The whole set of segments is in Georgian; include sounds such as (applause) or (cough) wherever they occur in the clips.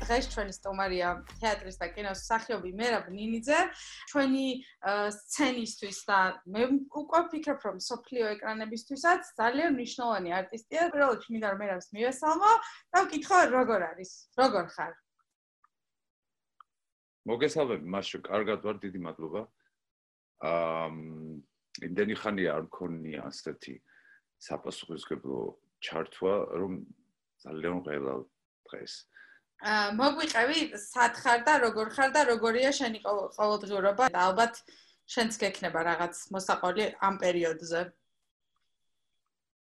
დღეს ჩვენი სტუმარია თეატრის და კინოს მსახიობი მერაბ ნინიძე. ჩვენი სცენისთვის და მე უკვე ვფიქრობ, რომ სოფლიო ეკრანებისთვისაც ძალიან მნიშვნელოვანი არტისტია. პირველ რიგში მინდა რომ მერაბს მივესალმო და ვკითხო როგორ არის, როგორ ხარ? მოგესალმები, მასშო, კარგად ვარ, დიდი მადლობა. აა იმდენი ხანია არ მქონია ასეთი საპასუხისგებლო ჩართვა, რომ ძალიან ყველა დღეს. აა მოგვიყევი, სად ხარ და როგორ ხარ და როგორია შენი ყოველდღიურობა? და ალბათ შენც გექნება რაღაც მოსაყოლი ამ პერიოდზე.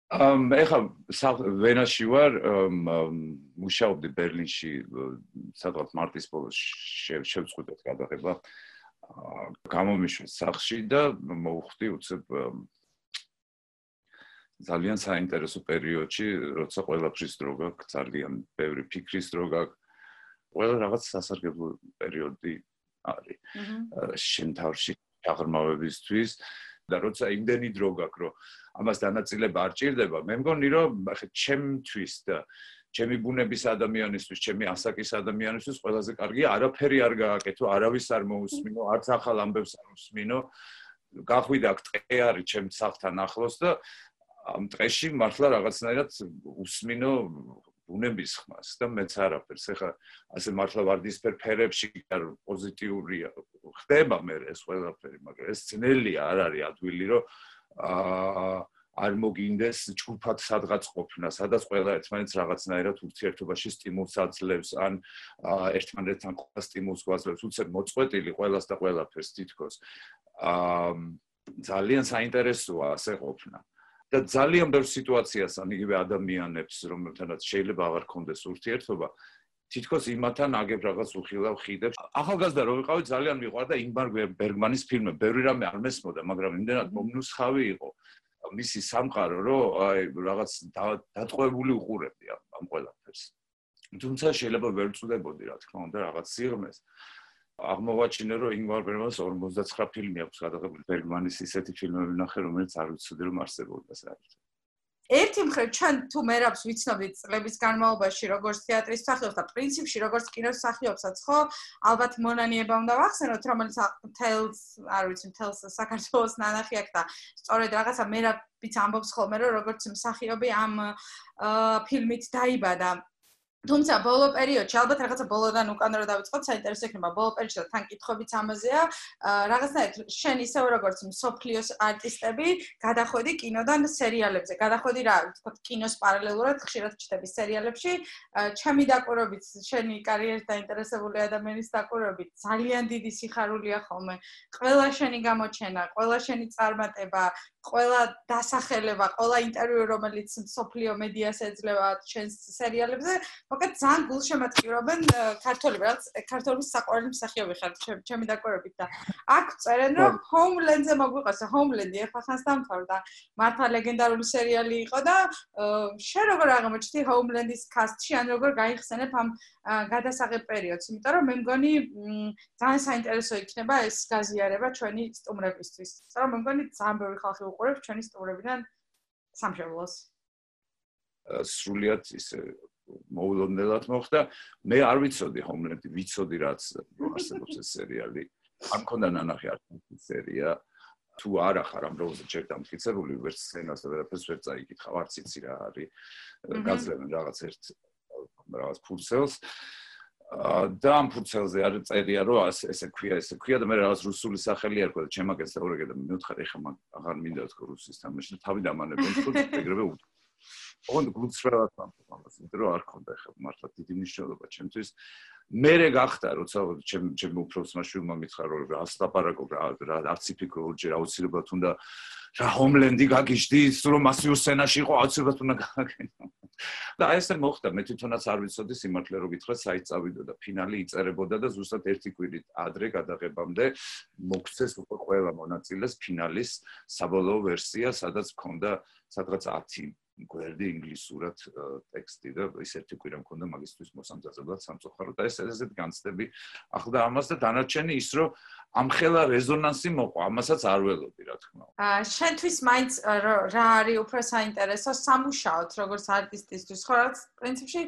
ამ ეხა ვენაში ვარ, მუშაობდი ბერლინში, სადღაც მარტის ბოლოს შევწყვეტეთ გადაღება. აა გამომიშვი სახში და მოვხვდი უცებ ძალიან საინტერესო პერიოდში, როცა ყველაფრის დრო გაქვს, ძალიან ბევრი ფიქრის დრო გაქვს. ყველა რაღაც სასარგებლო პერიოდი არის. შენ თავში აღრმავებისთვის და როცა იმდენი დრო გაქვს, რომ ამას დანაწილება არ ჭირდება, მე მგონი რომ ჩემთვის და ჩემი ბუნების ადამიანისთვის, ჩემი ასაკის ადამიანისთვის ყველაზე კარგია არაფერი არ გააკეთო, არავის არ მოусმინო, არც ახალ ამბებს არ უსმინო. გახვიდა ტყე არის ჩემ სახლთან ახლოს და ამ ტყეში მართლა რაღაცნაირად უსმინო ბუნების ხმას და მეც არაფერს. ეხა ასე მართლა ვარდისფერ ფერებში არ პოზიტიურია. ხდება მე ეს ყველაფერი, მაგრამ ეს ძნელია, არ არის ადვილი, რომ აა არ მოგინდეს ჯგუფად სადღაც ყოფნა, სადაც ყველა ერთმანეთს რაღაცნაირად ურთიერთობაში სტიმულს აძლევს, ან ერთმანეთთან ყოფნა სტიმულს გვაძლევს, უცებ მოწყვეტილი ყველას და ყველაფერს თითქოს. აა ძალიან საინტერესოა ასე ყოფნა. და ძალიან ბევრ სიტუაციას ან იგივე ადამიანებს რომელთანაც შეიძლება აღარ კონდეს ურთიერთობა თითქოს იმათან აგებ რაღაც უხილავ ხიდებს. ახალგაზრდა რო ვიყავი ძალიან მიყვარდა ინგმარ ბერგმანის ფილმი. ბევრი რამე არ მესმოდა მაგრამ იმდენად მომნუსხავი იყო. მისი სამყარო რომ აი რაღაც დატყვევული უყურებდი ამ ყველაფერს. თუმცა შეიძლება ვერ წუდებოდი რა თქმა უნდა რაღაც სიღრმეს აღმოვაჩინე რომ ინგმარ ბერგმანს 59 ფილმი აქვს გადაღებული. ბერგმანის ისეთი ფილმები ნახე რომელიც არ ვიცოდი რომ არსებობდა საერთოდ. ერთი მხრივ ჩვენ თუ მერაბს ვიცნობთ წლების განმავლობაში როგორც თეატრის მსახიობს და პრინციპში როგორც კინოს მსახიობსაც ხო? ალბათ მონანიება უნდა ვახსენოთ რომელიც თელს არ ვიცი თელს საქართველოს ნანახი აქვს და სწორედ რაღაცა მერაბიც ამბობს ხოლმე რომ როგორც მსახიობი ამ ფილმით დაიბადა თუმცა ბოლო პერიოდში ალბათ რაღაცა ბოლოდან უკან რა დავიწყოთ საინტერესო იქნება. ბოლო პერიოდში თან კითხობიც ამაზეა. რაღაცნაირად შენ ისევ როგორც სოფლიოს არტისტები გადახვედი კინოდან სერიალებზე. გადახვედი რა ვთქვათ კინოს პარალელურად ხშირად ჩდები სერიალებში. ჩემი დაკვირვებით შენი კარიერის დაინტერესებული ადამიანის დაკვირვებით ძალიან დიდი სიხარულია ხოლმე. ყველა შენი გამოჩენა ყველა შენი წარმატება ყველა დასახელება, ყველა ინტერვიუ, რომელიც სოფლიო მედიას ეძლევა ჩვენს სერიალებზე, მოკლედ ძალიან გულშემატკივრობენ ქართველები, რაც ქართველების საყვარელი მსახიობი ხარ ჩემი დაკვირვებით და აქ წერენ რომ Homeland-ზე მოგვიყოს, Homeland-ი ახახანს დამთავრდა. მართლა ლეგენდარული სერიალი იყო და შენ როგორ აღმოჩნდი Homeland-ის cast-ში, ან როგორ გაიხსენებ ამ გადასაღებ პერიოდს, იმიტომ რომ მე მგონი ძალიან საინტერესო იქნება ეს გაზიარება ჩვენი სტუმრებისთვის. სწორედ მე მგონი ძალიან ბევრი ხალხი უყურებს ჩვენი სტუმრებიდან სამშობლოს. სრულიად ის მოულოდნელად მოხდა. მე არ ვიცოდი ჰომლენდი, ვიცოდი რაც არსებობს ეს სერიალი. არ მქონდა ნანახი არც სერია. თუ არა ხარ ამ დროზე ჯერ დამტკიცებული ვერც სცენას და ვერაფერს ვერ წაიკითხავ, არც იცი რა არის. გაძლევენ რაღაც ერთ რაღაც ფურცელს და ამ ფურცელზე არ წერია რომ ესე ქვია ესე ქვია და მე რაღაც რუსული სახელი არ ქვია ჩემაგეს ევროგე და მეუთხარ ეხა მაგ აღარ მინდა თქო რუსის თამაში და თავი დამანებენ თქო ეგრევე უ ოღონდ გულწრფელად ამბობს იმიტომ რომ არ ქონდა ეხა მართლა დიდი მნიშვნელობა ჩემთვის. მე რე გახდა როცა ჩემ ჩემ უფროს მაშულმა მითხრა რომ რა ასლაპარაკო რა არც იფიქრო ჯერ აუცილებლად უნდა რა ჰომლენდი გაგიჟდი სულ რომ მასიურ სცენაში იყო აუცილებლად უნდა გაგაკეთო და ესე მოხდა მე თვითონაც არ ვიცოდი სიმართლე რომ გითხრა საით წავიდო და ფინალი იწერებოდა და ზუსტად ერთი კვირით ადრე გადაღებამდე მოგცეს უკვე ყველა მონაწილეს ფინალის საბოლოო ვერსია სადაც მქონდა სადღაც 10 გვერდი ინგლისურად ტექსტი და ის ერთი კვირა მქონდა მაგისტრის მოსამზადებლად სამწუხაროდ. და ეს ესეთ განცდები ახლა და ამას და დანარჩენი ის რომ ამ ხელა რეზონანსი მოყვა, ამასაც არ ველოდი, რა თქმა უნდა. აა შენთვის მაინც რა არის უფრო საინტერესო სამუშაოთ, როგორც არტისტისთვის, ხო, რაც პრინციპში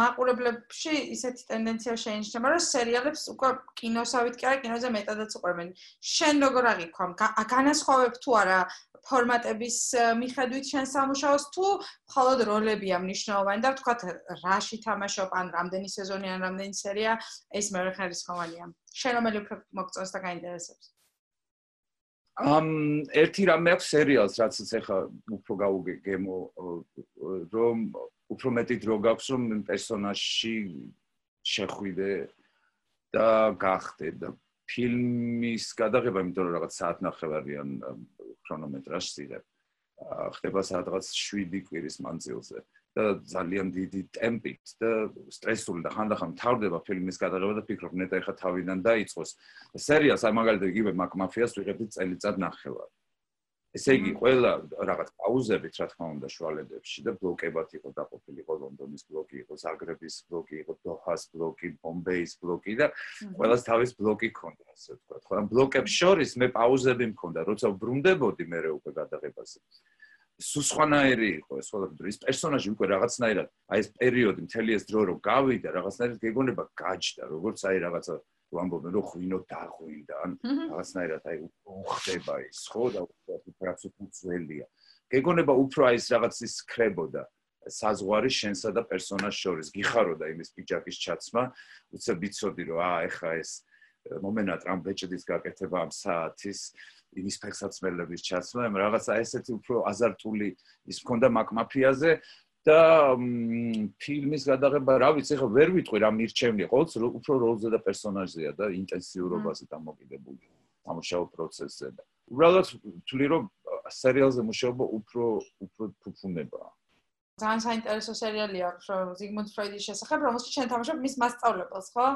მაყურებლებში ისეთი ტენდენცია შეინიშნება, რომ სერიალებს უკვე კინოსავით კი არა, კინოზე მეტადაც უყურებენ. შენ როგორ აღიქვა? განასხვავებ თუ არა ფორმატების მიხედვით შენ სამუშაოს თუ მხოლოდ როლებია მნიშვნელოვანი და თქვა რაში თამაშობ ან რამდენი სეზონი ან რამდენი სერია ეს მე ხარისხოვანია. შენ რომელი უფრო მოგწონს და გაინტერესებს? ამ ერთი რამე აქვს სერიალს რაც ეხა უფრო გავუგემო რომ უფრო მეტი დრო გაქვს რომ პერსონაჟში შეხვიდე და გახდე და ფილმის გადაღება იმიტომ რომ რაღაც საათნახევარიან ქრონომეტრაჟს იღებ ხდება სადღაც 7 კვირის მანძილზე და ძალიან დიდი ტემპით და სტრესული და ხანდახან თავდება ფილმის გადაღება და ფიქრობ ნეტა ეხა თავიდან დაიწყოს. სერიალს აი მაგალითად იგივე მაკ მაფიას ვიღებდი წელიწად ნახევარი. ესე იგი ყველა რაღაც პაუზებით რა თქმა უნდა შუალედებში და ბლოკებად იყო დაყოფილი იყო ლონდონის ბლოკი იყო ზაგრების ბლოკი იყო დოჰას ბლოკი ბომბეის ბლოკი და ყველას თავის ბლოკი ჰქონდა ასე ვთქვა ხო ბლოკებს შორის მე პაუზები მქონდა როცა ვბრუნდებოდი მე უკვე გადაღებაზე სუსხანაერი იყო ეს ყველაფერი ის პერსონაჟი უკვე რაღაცნაირად აი ეს პერიოდი მთელი ეს დრო რო გავიდა რაღაცნაირად გეგონება გაჯდა როგორც აი რაღაცა ვამბობენ რომ ღვინო დაღვინდა ან რაღაცნაირად აი უხდება ის ხო და რაც უცველია გეგონება უფრო აი ეს რაღაც ის ხრებოდა საზღვარი შენსა და პერსონაჟს შორის. გიხაროდა იმის პიჯაკის ჩაცმა. უცებ ვიცოდი რომ აა ეხა ეს მომენა ტრამპეჭდის გაკეთება ამ საათის იმის ფეხსაცმელების ჩაცმა რაღაცა ესეთი უფრო აზარტული ის მქონდა მაკმაფიაზე და ფილმის გადაღება, რა ვიცი, ხო ვერ ვიტყვი რა მირჩევნი, ყოველთვის უფრო როლზე და პერსონაჟზეა და ინტენსიურობაზე დამოკიდებული ამუშავო პროცესზე უბრალოდ თვლი რომ სერიალზე მუშაობა უფრო უფრო ფუფუნებაა. ძალიან საინტერესო სერიალია რომ ზიგმუნდ ფროიდის შესახებ, რომელშიც შენ თამაშობ მის მასწავლებელს, ხო?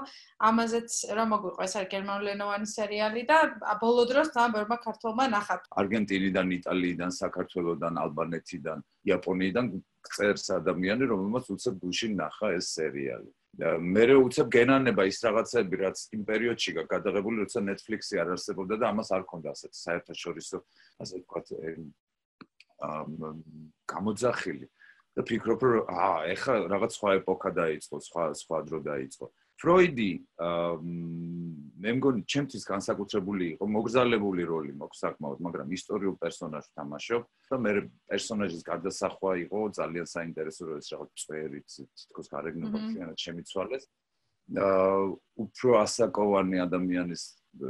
ამაზეც რა მოგვიყვა ეს არის გერმანულენოვანი სერიალი და ბოლო დროს ძალიან ბევრმა ქართველმა ნახა. არგენტინიდან, იტალიიდან, საქართველოსდან, ალბანეთიდან, იაპონიიდან წერს ადამიანი, რომელმაც უცებ გულში ნახა ეს სერიალი. მე რო უცებ გენანება ის რაღაცები, რაც იმ პერიოდში გადაღებული, როცა Netflix-ი არ არსებობდა და ამას არ ქონდა ასეთ საერთაშორისო, ასე ვთქვათ, აა გამოძახილი. და ფიქრობ რომ აა ეხლა რაღაც სხვა ეპოქა დაიწყო, სხვა სხვა დრო დაიწყო. ფროიდი მე მგონი ჩემთვის განსაკუთრებული იყო, მოგზალებული როლი მოქვს საკმაოდ, მაგრამ ისტორიულ პერსონაჟს თამაშობ და მე პერსონაჟის გარდასახვა იყო ძალიან საინტერესო, რომ ეს რაღაც წვერი თითქოს გარეგნობა ფიანად შემიცვალეს. აა უფრო ასაკოვანი ადამიანის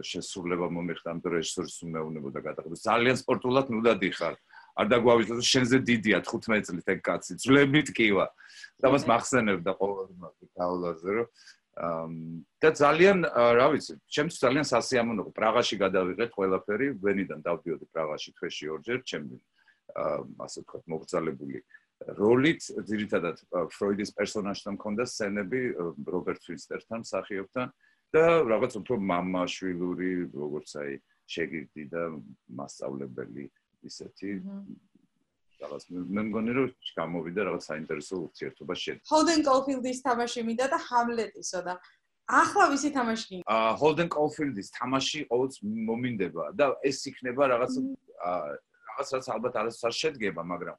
შესრულება მომიხდა ამ რეჟისორის უმეუნებოდა გადაღებას. ძალიან სპორტულად ნუდადი ხარ. არ დაგვავიწყო შენზე დიდია 15 წლით ეგ კაცი ძლებით კივა. და მას მახსენებდა ყოველ გავლაზე რომ და ძალიან რა ვიცი ჩემთვის ძალიან სასიამოვნო პრაღაში გადავიღეთ ყველაფერი ვენიდან დავდიოდი პრაღაში თვეში ორჯერ ჩემი ასე ვთქვათ მოგზალებული როლით ძირითადად ფროიდის პერსონაჟთან მქონდა სცენები რობერტ ვინსტერთან მსახიობთან და რაღაც უფრო მამაშვილური როგორც აი შეგირდი და მასწავლებელი ისეთი რაღაც მე მგონი რომ გამოვიდა რაღაც საინტერესო ურთიერთობა შენ. ჰოლდენ კოლფილდის თამაში მინდა და ჰამლეტისო და ახლა ვისი თამაში გინდა? აა ჰოლდენ კოლფილდის თამაში ყოველს მომინდება და ეს იქნება რაღაც რაღაც რაც ალბათ არის არ შედგება, მაგრამ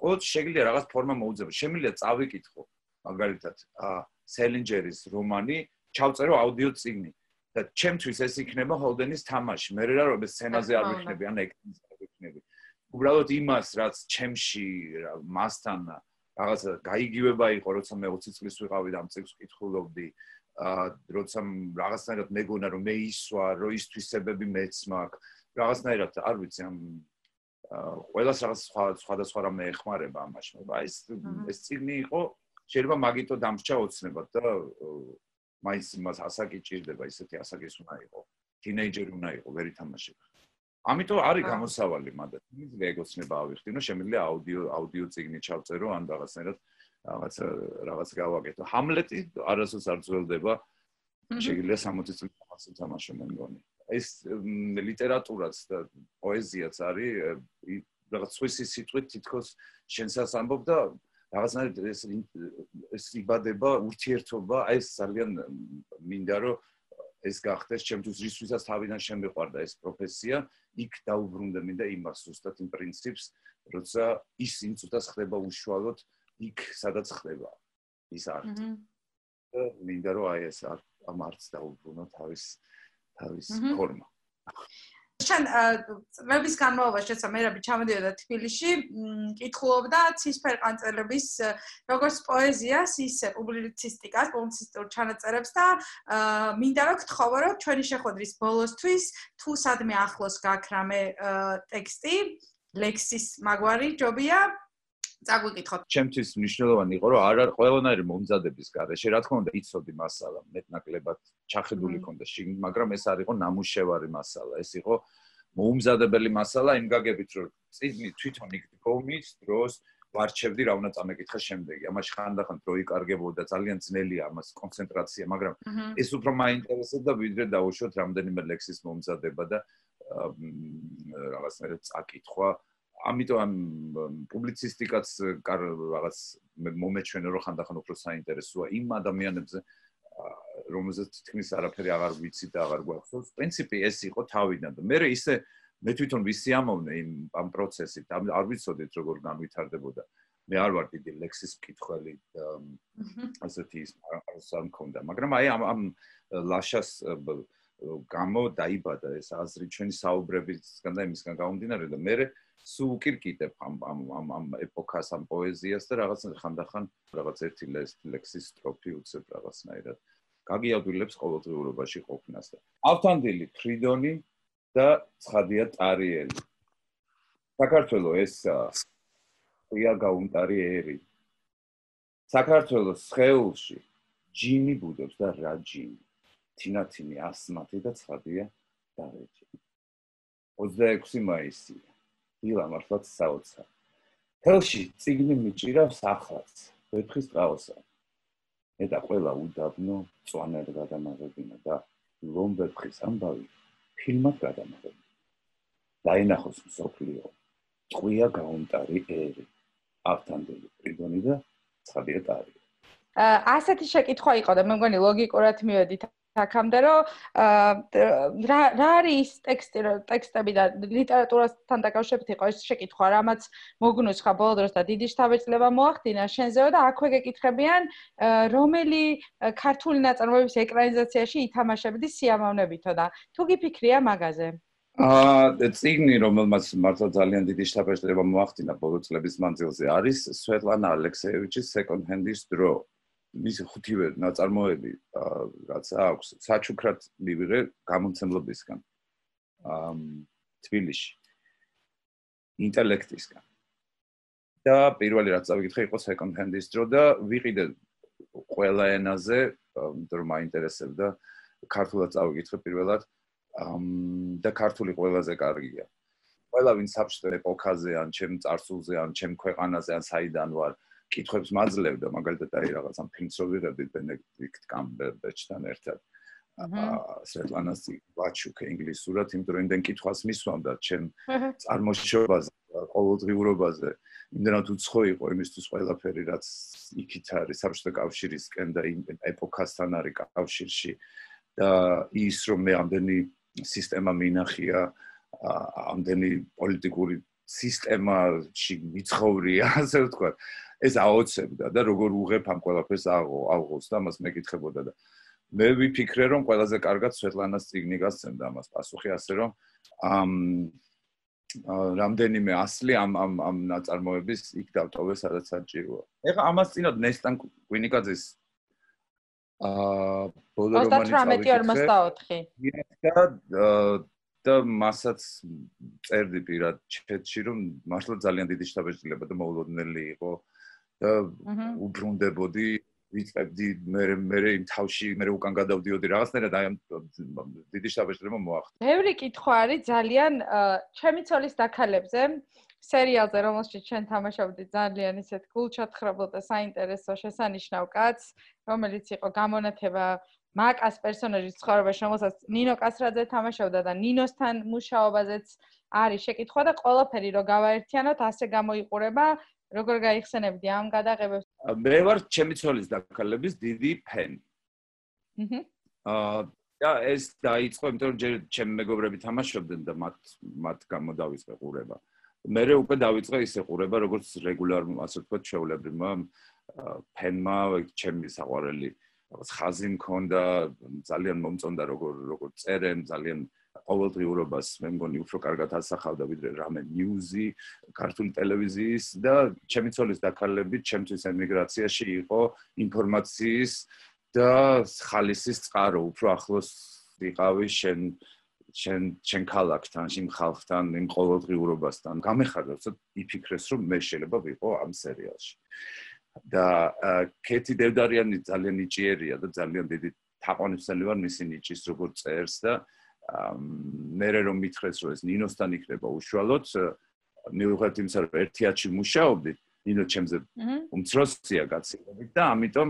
ყოველს შეიძლება რაღაც ფორმა მოუძებო. შემიძლია წავიკითხო მაგალითად აა სელინჯერის რომანი, ჩავწერო აუდიო წიგნი და ჩემთვის ეს იქნება ჰოლდენის თამაში. მე რა რომ სცენაზე არ ვიქნები, ან ეკრანზე ვიქნები. უბრალოდ იმას, რაც ჩემში მასთან რაღაცა გაიგივება იყო, როცა მე 20 წლის ვიყავი და ამ წიგნს ვკითხულობდი, აა როცა რაღაცნაირად მეგონა რომ მე ისვა, რომ ის თვისებები მეც მაქვს, რაღაცნაირად არ ვიცი ამ ყველას რაღაც სხვა სხვადასხვა რამე ეხმარება ამაში, მაგრამ ეს ეს წიგნი იყო შეიძლება მაგითო დამრჩა ოცნებად და მაინც მას ასაკი ჭირდება, ისეთი ასაკის უნდა იყო. თინეიჯერი უნდა იყო, ვერ ითამაშება. ამიტომ არის გამოსავალი მაგრამ იმის ეგოცნება ავიხდინო შემიძლია აუდიო აუდიო ციგნი ჩავწერო ან რაღაცნაირად რაღაც რაღაც გავაკეთო. ჰამლეტი არასოდეს არ ძველდება. შეიძლება 60 წელი თამაშო თამაშო მე მგონი. ეს ლიტერატურაც და პოეზიაც არის რაღაც სვისი სიტყვით თითქოს შენსაც ამბობ და რაღაცნაირად ეს ეს იბადება ურთიერთობა. აი ეს ძალიან მინდა რომ ეს გახდეს ჩემთვის რისთვისაც თავიდან შემიყვარდა ეს პროფესია, იქ დაუბრუნდები და იმას ზუსტად იმ პრინციპს, როცა ის იმ წუთას ხდება უშუალოდ იქ, სადაც ხდება ის არტ. და მინდა რომ აი ეს ამ არტს დაუბრუნო თავის თავის ფორმა. შენ წლების განმავლობაში შეცა მე რაბი ჩამოდიოდა თბილისში, კითხულობდა ცისფერ ყანწელების როგორც პოეზიას, ისე პუბლიცისტიკას, პუბლიცისტურ ჩანაწერებს და მინდა რომ გთხოვო რომ ჩვენი შეხვედრის ბოლოსთვის თუ სადმე ახლოს გაქრამე ტექსტი, ლექსის მაგვარი ჯობია წაგვიკითხოთ. ჩემთვის მნიშვნელოვანი იყო რომ არ არ ყველანაირი მომზადების გარეშე რა თქმა უნდა იცოდი მასალა მეტნაკლებად ჩახედული ქონდა შიგნით, მაგრამ ეს არ იყო ნამუშევარი მასალა, ეს იყო მომზადებელი მასალა იმ გაგებით რომ წიგნი თვითონ იქ დგომის დროს ვარჩევდი რა უნდა წამეკითხა შემდეგი. ამაში ხანდახან დრო იკარგებოდა ძალიან ძნელია ამას კონცენტრაცია, მაგრამ ეს უფრო მაინტერესებდა ვიდრე დაუშვოთ რამდენიმე ლექსის მომზადება და რაღაცნაირად წაკითხვა. ამიტომ ამ პუბლიცისტიკაც რაღაც მომეჩვენე რომ ხანდახან უფრო საინტერესოა იმ ადამიანებზე რომელზეც თითქმის არაფერი აღარ ვიცი და აღარ გვახსოვს. პრინციპი ეს იყო თავიდან და მე ისე მე თვითონ ვისიამოვნე იმ ამ პროცესით, არ ვიცოდით როგორ განვითარდებოდა. მე არ ვარ დიდი ლექსის მკითხველი ასეთი ის არ მქონდა, მაგრამ აი ამ ამ ლაშას გამო დაიბადა ეს აზრი ჩვენი საუბრებისგან და იმისგან გამომდინარე და მე სულ უკირკიტებ ამ ამ ამ ამ ეპოქას ამ პოეზიას და რაღაც ხანდახან რაღაც ერთი ლექსის სტროფი უცებ რაღაცნაირად გაგიადვილებს ყოველდღიურობაში ყოფნას და ავთანდილი ფრიდონი და ცხადია ტარიელი. საქართველოს ეს ყია გაუნტარი ერი. საქართველოს ხეულში ჯინი ბუდობს და რა ჯინი თინათინი ასმათი და ცხადია დარეჯი 26 მაისია დილა მართლაც საოცარ. თელში ციგნი მიჭირავს ახალს, ვეფხის ყავსა. მე და ყველა უდაბნო წვანად გადამაღებინა და ლომ ვეფხის ამბავი ფილმად გადამაღებინა. დაინახოს მსოფლიო. წყვია გაუნტარი ერი. ავთანდელი პრიდონი და ცხადია ტარი. ასეთი შეკითხვა იყო და მე მგონი ლოგიკურად მივედით აქამდე რომ რა რა არის ტექსტი ტექსტები და ლიტერატურასთან დაკავშირებით იყო ეს შეკითხვა რამაც მოგნუსხა ბოლო დროს და დიდი შთაბეჭდილება მოახდინა შენზეო და აქვე გეკითხებიან რომელი ქართული ნაწარმოების ეკრანიზაციაში ითამაშებდი სიამოვნებითო და თუ გიფიქრია მაგაზე. აა ციგნი რომელმაც მართლა ძალიან დიდი შთაბეჭდილება მოახდინა ბოლო წლების მანძილზე არის სვეტლანა ალექსეევიჩის second hand-ის დრო მისი ხუთივე ნაწარმოები რაც აქვს საჩუქრად მივიღე გამომცემლობისგან აა თბილისში. ინტელექტისგან. და პირველი რაც წავიკითხე იყო second hand-ის დრო და ვიყიდე ყველა ენაზე რომ მაინტერესებდა. ქართულად წავიკითხე პირველად. და ქართული ყველაზე კარგია. ყველა ვინ საბჭოთა ეპოქაზე ან ჩემ წარსულზე ან ჩემ ქვეყანაზე ან საიდან ვარ კითხვებს მაძლევდა მაგალითად აი რაღაც ამ ფილმს რო ვიღებდი ბენედიქტ კამბერბეჩთან ერთად აა სეტლანას ვაჩუკ ინგლისურად იმიტომ რომ იმდენ კითხვას მისვამდა ჩემ წარმოშობაზე ყოველდღიურობაზე. იმდენად უცხო იყო იმისთვის ყველაფერი რაც იქით არის საბჭოთა კავშირისკენ და იმ ეპოქასთან არის კავშირში და ის რომ მე ამდენი სისტემა მინახია ამდენი პოლიტიკური სისტემაში მიცხოვრია ასე ვთქვა ეს აოცებდა და როგორ უღებ ამ ყველაფერს აღოს და მას მეკითხებოდა და მე ვიფიქრე რომ ყველაზე კარგად სვეტლანას ციგნი გასცემდა ამას. პასუხი ასე რომ ამ რამდენიმე ასლი ამ ამ ამ ნაწარმოების იქ დავტოვე სადაც საჭიროა. ეხლა ამას წინათ ნესტან კვინიკაძის აა ბოლო რომანი 18-24 და და მასაც წერდი პირად ჩეთში რომ მართლა ძალიან დიდი შტაბეჭდილება და მოულოდნელი იყო და უბრუნდებოდი ვიწებდი მე მე იმ თავში მე უკან გადავდიოდი რაღაცნაირად აი ამ დიდი შტაბეჭდილება მოახდა. ბევრი კითხვა არის ძალიან ჩემი ცოლის დაქალებზე სერიალზე რომელშიც ჩვენ თამაშობდი ძალიან ისეთ გულჩათხრებულ და საინტერესო შესანიშნავ კაცს რომელიც იყო გამონათება მაკას პერსონაჟის ცხოვრებაში, რომელსაც ნინო კასრაძე თამაშობდა და ნინოსთან მუშაობაზეც არის შეკითხვა და ყველაფერი რო გავაერთიანოთ, ასე გამოიყურება, როგორ გაიხსენებდი ამ გადაღებებს? მე ვარ ჩემი ცოლის დაკალების დიდი ფენი. აჰა. აა და ეს დაიწყო, იმიტომ რომ ჯერ ჩემი მეგობრები თამაშობდნენ და მათ მათ გამოდავიწყე ყურება. მე რე უკვე დაიწყე ისე ყურება, როგორც რეგულარულ, ასე ვთქვათ, შეულებრივმა ფენმა, ჩემი საყვარელი რაღაც ხაზი მქონდა, ძალიან მომწონდა როგორ როგორ წერენ, ძალიან ყოველდღიურობას მე მგონი უფრო კარგად ასახავდა ვიდრე რამე ნიუზი ქართული ტელევიზიის და ჩემი ცოლის დაკალებით ჩემთვის ემიგრაციაში იყო ინფორმაციის და ხალისის წყარო უფრო ახლოს ვიყავი შენ შენ შენ ქალაქთან, შენ ხალხთან, იმ ყოველდღიურობასთან. გამეხარდა, რომ იფიქრეს, რომ მე შეიძლება ვიყო ამ სერიალში. და კეთი დევდარიანი ძალიან ნიჭიერია და ძალიან დიდი თაყვანისმცემელი ვარ მისი ნიჭის როგორ წერს და მე რომ მითხრეს რომ ეს ნინოსთან იქნება უშუალოდ მიუხედავად იმისა რომ ერთიათში მუშაობდი ნინო ჩემზე უმცროსია გაცილებით და ამიტომ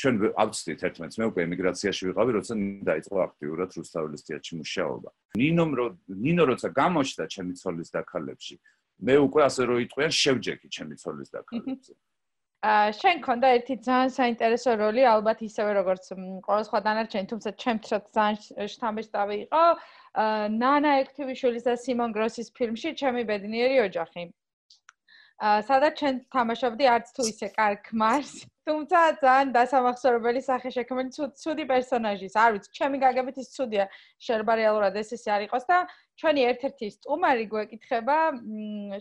ჩვენ ავწდით ერთმანეთს. მე უკვე ემიგრაციაში ვიყავი როცა დაიწყო აქტიურად რუსთაველის თეატრში მუშაობა. ნინომ რო ნინო როცა გამოჩნდა ჩემი ცოლის დაქალებში მე უკვე ასე რო იტყვიან შევჯექი ჩემი ცოლის დაქალებში (laughs) შენ ქონდა ერთი ძალიან საინტერესო როლი, ალბათ ისევე როგორც ყოველ სხვა დანარჩენი, თუმცა ჩემთვისაც ძალიან შთამბეჭდავი იყო. ნანა ექტივიშვილის და სიმონ გროსის ფილმში ჩემი ბედნიერი ოჯახი. სადაც ჩვენ თამაშობდი არც თუ ისე კარგ ხმარს, თუმცა ძალიან დასამახსოვრებელი სახე შექმნილი ცუდი პერსონაჟის. არ ვიცი, ჩემი გაგებით ის ცუდია, შეიძლება რეალურად ეს ისე არ იყოს და ჩვენი ერთ-ერთი სტუმარი გვეკითხება,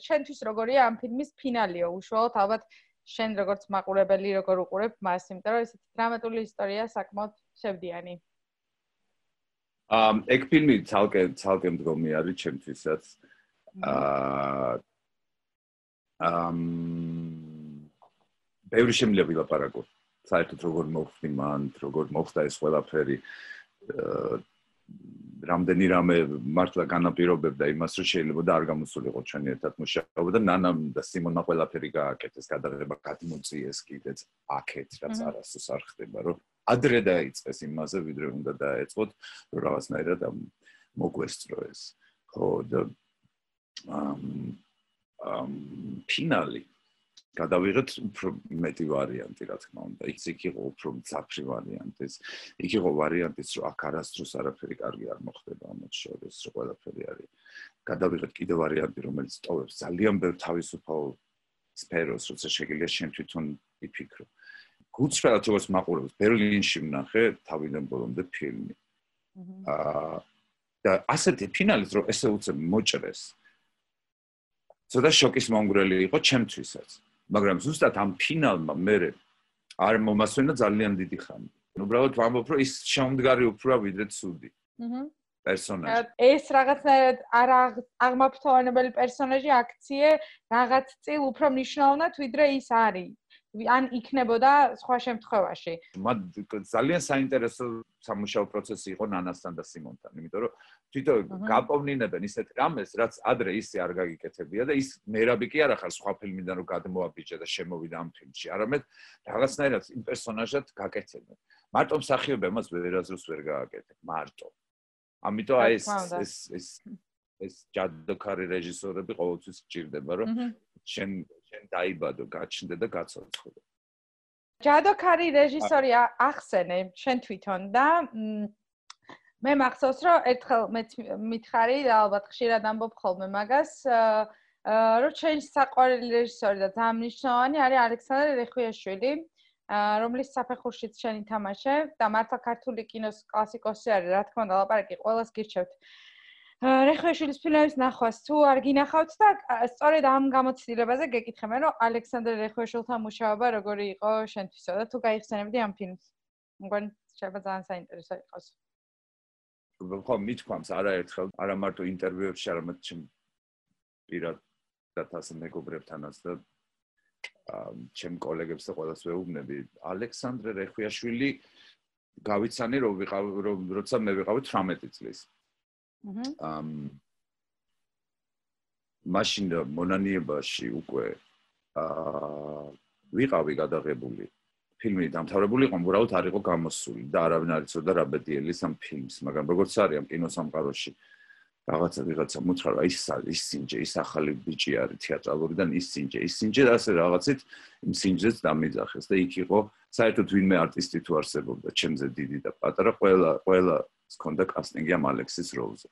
შენთვის როგორია ამ ფილმის ფინალიო? უშუალოდ ალბათ შენ როგორც მაყურებელი როგორ უყურებ მას, იმიტომ რომ ესეთი დრამატული ისტორია საკმაოდ შევდიანი. ამ ეგ ფილმი ცალკე ცალკე მდგომი არის ჩემთვისაც. აა ამ ბევრი შემიძლია ვილაპარაკო. საერთოდ როგორ მოხდი მან, როგორ მოხდა ეს ყველაფერი. აა რამდენი რამე მართლა განაპირობებდა იმას, რომ შეიძლება და არ გამოსულიყო ჩვენი ერთად მუშაობა და ნანამ და სიმონმა ყველაფერი გააკეთეს, გადაღება გადმოწიეს კიდეც აქეთ, რაც არასდროს არ ხდება, რომ ადრე დაიწყეს იმაზე, ვიდრე უნდა დაეწყოთ, რომ რაღაცნაირად მოგვესწრო ეს. ხო და ამ ამ ფინალი გადავიღეთ უფრო მეტი ვარიანტი, რა თქმა უნდა. ის იქ იყო უფრო მძაფრი ვარიანტი. იქ იყო ვარიანტიც, რომ აქ არასდროს არაფერი კარგი არ მოხდება ამათ შორის, რომ ყველაფერი არის. გადავიღეთ კიდე ვარიანტი, რომელიც ტოვებს ძალიან ბევრ თავისუფალ სფეროს, როცა შეგიძლია შენ თვითონ იფიქრო. გუცრად როგორც მაყურებს ბერლინში ვნახე თავიდან ბოლომდე ფილმი. აა და ასეთი ფინალიც რომ ესე უცებ მოჭრეს. ცოტა შოკის მომგვრელი იყო ჩემთვისაც. მაგრამ ზუსტად ამ ფინალმა მე არ მომასვენა ძალიან დიდი ხანი. უბრალოდ ვამბობ, რომ ის შემდგარი უფრო ვიდრე ცუდი. აჰა. პერსონაჟი. ეს რაღაცნაირად არ აღმაფრთოვანებელი პერსონაჟი აქციე რაღაც წილ უფრო მნიშვნელოვნად ვიდრე ის არის. ან იქნებოდა სხვა შემთხვევაში. მათ ძალიან საინტერესო სამუშაო პროცესი იყო ნანასთან და სიმონთან, იმიტომ რომ თვითონ გაპოვნინებენ ისეთ რამეს, რაც ადრე ისე არ გაგიკეთებია და ის მერაბი კი არ ახარ სხვა ფილმიდან რომ გადმოაბიჯა და შემოვიდა ამ ფილმში, არამედ რაღაცნაირად იმ პერსონაჟად გაკეთებენ. მარტო მსახიობი მას ვერაზრს ვერ გააკეთებ, მარტო. ამიტომ აი ეს ეს ეს ეს ჯადოქარი რეჟისორები ყოველთვის გჭირდება, რომ შენ შენ დაიბადო, გაჩნდე და გაცოცხლდე. ჯადოქარი რეჟისორი ახსენე შენ თვითონ და მე მახსოვს რომ ერთხელ მე მითხარი ალბათ ხშირად ამბობ ხოლმე მაგას რომ შენ საყვარელი რეჟისორი და ძალიან მნიშვნელოვანი არის ალექსანდრე რეხვიაშვილი რომლის საფეხურშიც შენ ითამაშე და მართლა ქართული კინოს კლასიკოსი არის რა თქმა უნდა ლაპარაკი ყოველს გირჩევთ რეხვეშვილის ფილმების ნახვას თუ არ გინახავთ და სწორედ ამ გამოცდილებაზე გეკითხებენ რომ ალექსანდრე რეხვეშვილთან მუშაობა როგორი იყო შენთვისო და თუ გაიხსენებდი ამ ფილმს. მგონი შეიძლება ძალიან საინტერესო იყოს. ხო მithქვამს არაერთხელ არა მარტო ინტერვიუებში არამედ ჩემ პირადად ასე მეგობრებთანაც და ჩემ კოლეგებს და ყველას ვეუბნები. ალექსანდრე რეხვეშვილი გავიცანი რომ ვიყავ რომ როცა მე ვიყავი 18 წლის ამ მაშინ მონანიებაში უკვე აა ვიყავი გადაღებული. ფილმი დამთავრებული იყო, უბრალოდ არ იყო გამოსული და არავინ არ იცოდა რა ბედიელის ამ ფილმს, მაგრამ როგორც არის ამ კინოსამყაროში რაღაცა ვიღაცა მოთხრა რა ის ის სინჯე ის ახალი ბიჭი არის თეატრალურიდან ის სინჯე ის სინჯე ასე რაღაცით იმ სინჯეს დამიძახეს და იქ იყო საერთოდ ვინმე არტისტი თუ არსებობდა ჩემზე დიდი და პატარა ყველა ყველა ჰქონდა კასტინგი ამ ალექსის როლზე.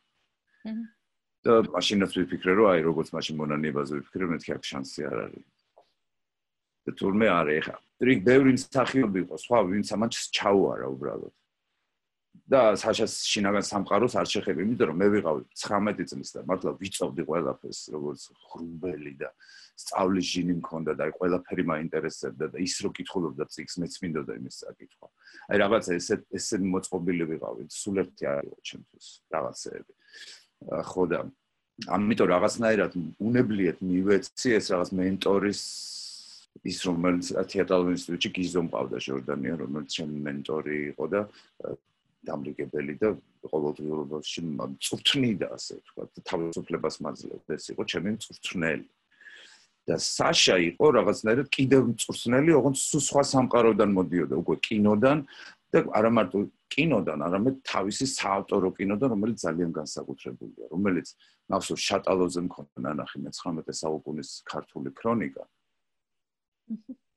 და მაშინაც ვიფიქრე რომ აი როგორც მაშინ მონანიებაზე ვიფიქრე მეთქი აქ შანსი არ არის. და თურმე არა ეხა. რიგ ბევრი მსახიობი იყო, სხვა ვინც ამას ჩაუარა უბრალოდ. და საშას შინაგან სამყაროს არ შეხები, იმიტომ რომ მე ვიყავი 19 წლის და მართლა ვიწოვდი ყველაფერს, როგორც ხრუბელი და სწავლის ჟინი მქონდა და აი ყველაფერი მაინტერესებდა და ის რო კითხულობდა წიგს მეც მინდოდა იმის საკითხვა. აი რაღაცა ესე ესე მოწყობილი ვიყავი, სულ ერთი არის ჩემთვის რაღაცეები. ხო და ამიტომ რაღაცნაირად უნებლიეთ მივეცი ეს რაღაც მენტორის ის რომელიც თეატრალურ ინსტიტუტში გიზო მყავდა ჟორდანია რომელიც ჩემი მენტორი იყო და დამრიგებელი და ყოველდღიურობაში წვრთნიდა ასე თქვა და თავისუფლებას მაძლევდა ეს იყო ჩემი წვრთნელი. და საშა იყო რაღაცნაირად კიდევ წვრთნელი ოღონდ სხვა სამყაროდან მოდიოდა უკვე კინოდან და არა მარტო კინოდან არამედ თავისი საავტორო კინოდან რომელიც ძალიან განსაკუთრებულია. რომელიც ნახსოვ შატალოზე მქონდა ნანახი მე-19 საუკუნის ქართული ქრონიკა.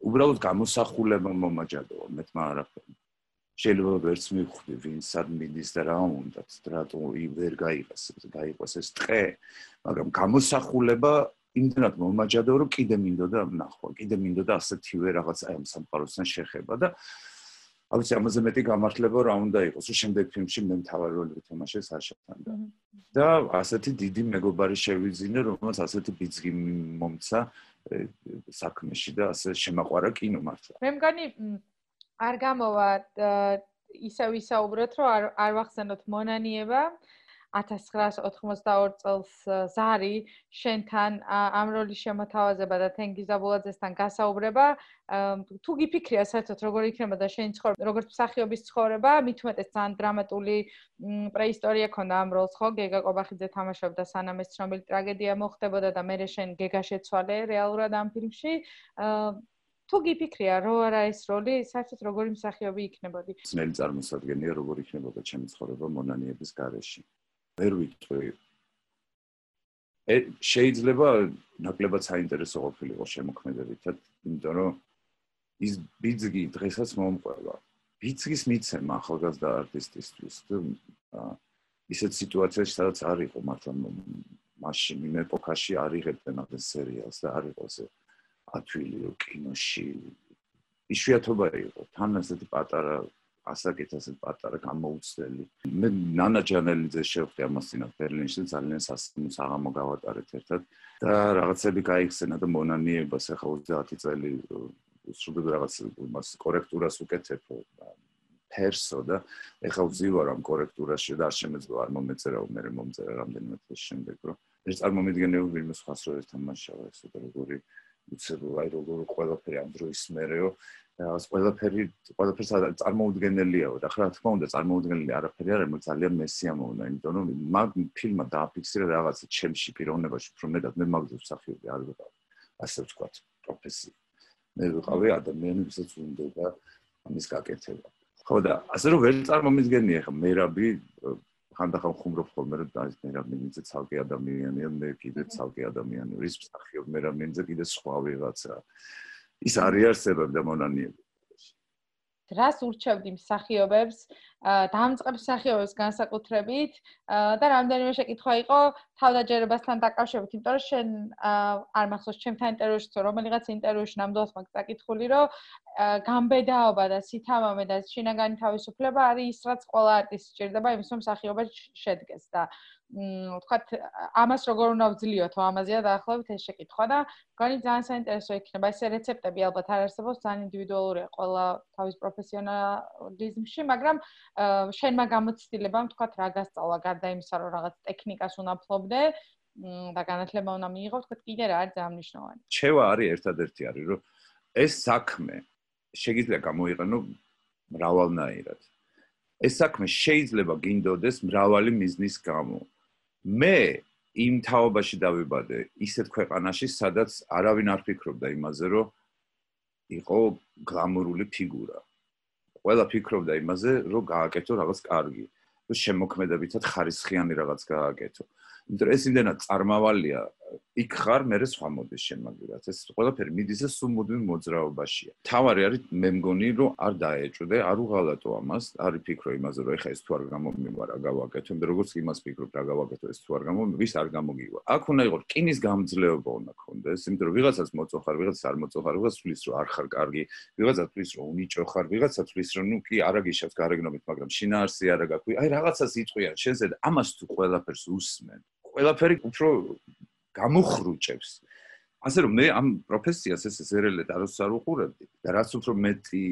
უბრალოდ გამოსახულება მომაჯადოა მეთმა არაფერი შეიძლება ვერც მივხვდი ვინ სად მიდის და რა უნდა რატო იბერ გაიყას გაიყოს ეს ტყე. მაგრამ გამოსახულება იმდენად მომაჯადო რომ კიდე მინდოდა ნახვა კიდე მინდოდა ასეთივე რაღაც აი ამ სამყაროსთან შეხება და ალბათ ამაზე მეტი გამართლება რა უნდა იყოს. რომ შემდეგ ფილმში მე მთავარ როლი ვთამაშე საშათან და და ასეთი დიდი მეგობარი შევიძინე რომელსაც ასეთი ბიძგი მომცა საქმეში და ასე შემაყვარა კინო მართლა მე მგონი არ გამოვა ისე ვისაუბროთ რომ არ არ ვახსენოთ მონანიება. 1982 წელს ზარი შენთან ამ როლის შემოთავაზება და თენგიზა ბულაძესთან გასაუბრება. თუ გიფიქრია საერთოდ როგორ იქნება და შენი ცხოვრება როგორც მსახიობის ცხოვრება უმეტეს ძალიან დრამატული პრეისტორია ქონდა ამ როლს ხო? გეგა ყობახიძე თამაშობდა სანამ ეს ცნობილი ტრაგედია მოხდებოდა და მე შენ გეგა შეცვალე რეალურად ამ ფილმში თუ გიფიქრია რომ არა ეს როლი საერთოდ როგორი მსახიობი იქნებოდი? ძნელი წარმოსადგენია როგორ იქნებოდა ჩემი ცხოვრება მონანიების გარეშე. ვერ ვიტყვი შეიძლება ნაკლებად საინტერესო ყოფილიყო შემოქმედებითად იმიტომ რომ ის ბიძგი დღესაც მომყვება ბიძგის მიცემა ახალგაზრდა არტისტისთვის ისეთ სიტუაციაში სადაც არ იყო მართლა მაშინ იმ ეპოქაში არ იღებდნენ ამ სერიალს და არ იყო ეს ათვილი კინოში ისუათობა იყო თან ასეთი პატარა ასაკით ასე პატარა გამოუცდელი. მე ნანა ჯანელიძე შევხვდი ამასინა ბერლინში ძალიან სასწაულს აღამო გავატარეთ ერთად და რაღაცები გაიხსენა და მონანიებას ახლა 30 წელი უშუალოდ რაღაც მას კორექტურას უკეთებ ფერსო და ახლა ვზივარ ამ კორექტურაში და არ შემეძლო არ მომეწერა მე მომწერა რამდენიმე წელს შემდეგ რომ ეს წარმომიდგენელი ვინმე სხვა სულ ერთ თამაშია ეს როგორი უცებო აი როგორი ყველაფერი ამ დროის მერეო ეს ყველაფერი ყველაფერს წარმოუდგენელიაო და ხრა თქმა უნდა წარმოუდგენელი არაფერი არ არის ძალიან მესიამოვნა იმიტომ რომ მაგ ფილმმა დააფიქსირა რაღაცა ჩემში პიროვნებაში უფრო მეტად მე მაგზევ სახიობი არ ვიყავ ასე ვთქვათ პროფესია. მე ვიყავი ადამიანი ვისაც უნდა ამის გაკეთება. ხო და ასე რომ ვერ წარმომიდგენია ხა მერაბი ხანდახან ხუმრობ ხოლმე რომ და მერაბი მინძე ცალკე ადამიანია მე კიდე ცალკე ადამიანი ვრის სახიობ მერაბი მინძე კიდე სხვა ვიღაცა. ის არის არსებობდა მონანიები. რას ურჩევდი მსახიობებს, დამწყებ მსახიობებს განსაკუთრებით და რამდენიმე შეკითხვა იყო თავდაჯერებასთან დაკავშირებით, იმიტომ რომ შენ არ მახსოვს ჩემთან ინტერვიუში, რომელიღაც ინტერვიუში ნამდვილად მაგ დაკითხული, რომ გამბედაობა და სითამამე და შინაგანი თავისუფლება არის ის, რაც ყველა არტისტს სჭირდება იმის, რომ მსახიობა შედგეს და ვთქვათ, ამას როგორ უნდა ვძლიოთო, ამაზეა დაახლოებით ეს შეკითხვა და გონი ძალიან საინტერესო იქნება. ეს რეცეპტები ალბათ არ არსებობს, ძალიან ინდივიდუალურია ყველა თავის პროფესიონალიზმში, მაგრამ შენმა გამოცდილებამ ვთქვათ, რა გასწავლა გარდა იმისა, რომ რაღაც ტექნიკას უნდა ფლობდე და განათლება უნდა მიიღო, ვთქვათ, კიდე რა არის ძალიან მნიშვნელოვანი. შევა არის ერთადერთი არის, რომ ეს საქმე შეიძლება გამოიყენო მრავალნაირად. ეს საქმე შეიძლება გინდოდეს მრავალი მიზნის გამო. მე იმ თაობაში დავიბადე ისეთ ქვეყანაში, სადაც არავინ არ ფიქრობდა იმაზე, რომ იყო გლამურული ფიგურა. ყველა ფიქრობდა იმაზე, რომ გააკეთო რაღაც კარგი, რომ შემოქმედებითად ხარისხიანი რაღაც გააკეთო. იმიტომ რომ ეს იმდენად წარმავალია იქ ხარ მე სხვა მოდის შენ მაგერაც ეს ყველაფერი მიდის ეს სუმუდმივ მოძრაობაშია. თავარი არის მე მგონი რომ არ დაეჭვდე არ უღალატო ამას არ ფიქრო იმაზე რომ ეხა ეს თუ არ გამომივა რა გავაკეთო მე როგორც იმას ფიქრობ რა გავაკეთო ეს თუ არ გამომივა ვის არ გამოგივა. აქ უნდა იყოს რკინის გამძლეობა უნდა ქონდეს იმიტომ რომ ვიღაცას მოწოხარ ვიღაცას არ მოწოხარ ვიღაცას თulis რომ არ ხარ კარგი ვიღაცას თulis რომ უნიჭო ხარ ვიღაცას თulis რომ ნუ კი არა გიშავს გარეგნობით მაგრამ შინაარსი არა გაქვი აი რაღაცას იწყვიან შენზე ამას თუ ყველაფერს უსმენ. ყველაფერი უფრო გამოხრუჭებს. ასე რომ მე ამ პროფესიას ეს ზერელეთ არც არ უყურებდი და რაც უფრო მეტი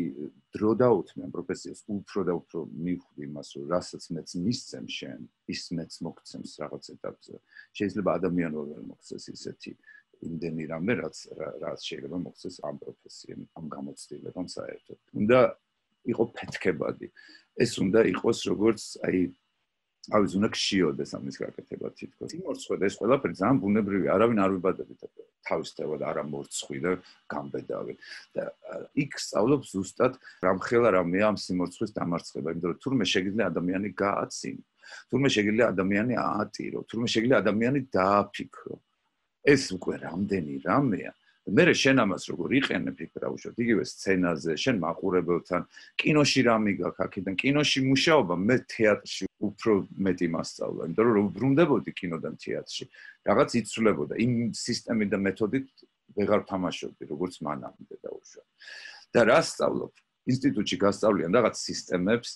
დრო დაუთმე ამ პროფესიას, უფრო და უფრო მივხვდი იმას, რომ რასაც მეც მისცემ შენ, ის მეც მოგცემს რაღაც ეტაპზე. შეიძლება ადამიანო ვერ მოგცეს ისეთი იმდენი რამე, რაც რაც შეიძლება მოგცეს ამ პროფესიამ, ამ გამოცდილებამ საერთოდ. უნდა იყო ფეთქებადი. ეს უნდა იყოს როგორც აი ავის უნდა ქშიოდეს ამის გაკეთება თითქოს. იმორცხვე და ეს ყველაფერი ძალიან ბუნებრივია, არავინ არ ვიბადებით თავისთავად არა მორცხვი და გამბედავი. და იქ სწავლობ ზუსტად რამხელა რამე ამ სიმორცხვის დამარცხება, იმიტომ რომ თურმე შეგიძლია ადამიანი გააცინო, თურმე შეგიძლია ადამიანი აატირო, თურმე შეგიძლია ადამიანი დააფიქრო. ეს უკვე რამდენი რამეა. მე შენ ამას როგორ იყენებ იქ რა უშოთ? იგივე სცენაზე შენ მაყურებელთან კინოში რამე გაქვს აქედან? კინოში მუშაობა მე თეატრში უფრო მეტი მასწავლა იმიტომ რომ ბრუნდებოდი კინოდან თეატრში. რაღაც იცვლებოდა. იმ სისტემით და მეთოდით ვეღარ თამაშობდი როგორც მანამდე და უშოთ და რა სწავლობ? ინსტიტუტში გასწავლიან რაღაც სისტემებს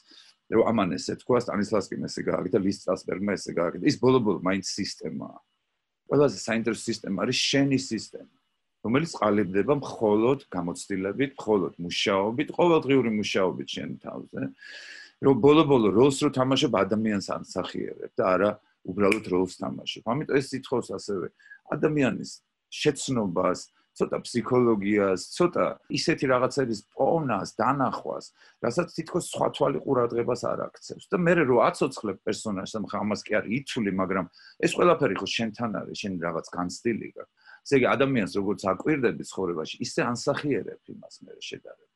რომ ამან ესე თქვა სტანისლავსკიმ ესე გააკეთა ლის სტრასბერგმა ესე გააკეთა. ის ბოლო-ბოლო მაინც სისტემაა. ყველაზე საინტერესო სისტემა არის შენი სისტემა რომელიც ყალიბდება მხოლოდ გამოცდილებით, მხოლოდ მუშაობით, ყოველდღიური მუშაობით შენ თავზე. რომ ბოლო-ბოლო როლს რო თამაშობ ადამიანს ანსახიერებ და არა უბრალოდ როლს თამაშობ. ამიტომ ეს სიტყვის ასევე ადამიანის შეცნობას, ცოტა ფსიქოლოგიას, ცოტა ისეთი რაღაცების პოვნას, დანახვას, რასაც თითქოს სხვა თვალი ყურადღებას არ აქცევს. და მე რო აცოცხლებ პერსონაჟს, ამას კი არ იცული, მაგრამ ეს ყველაფერი ხო შენთან არის, შენ რაღაც განცდილი გაქვს. ესე იგი ადამიანს როგორც აკვირდები ცხოვრებაში, ისე ანსახიერებ იმას მე შედარებ.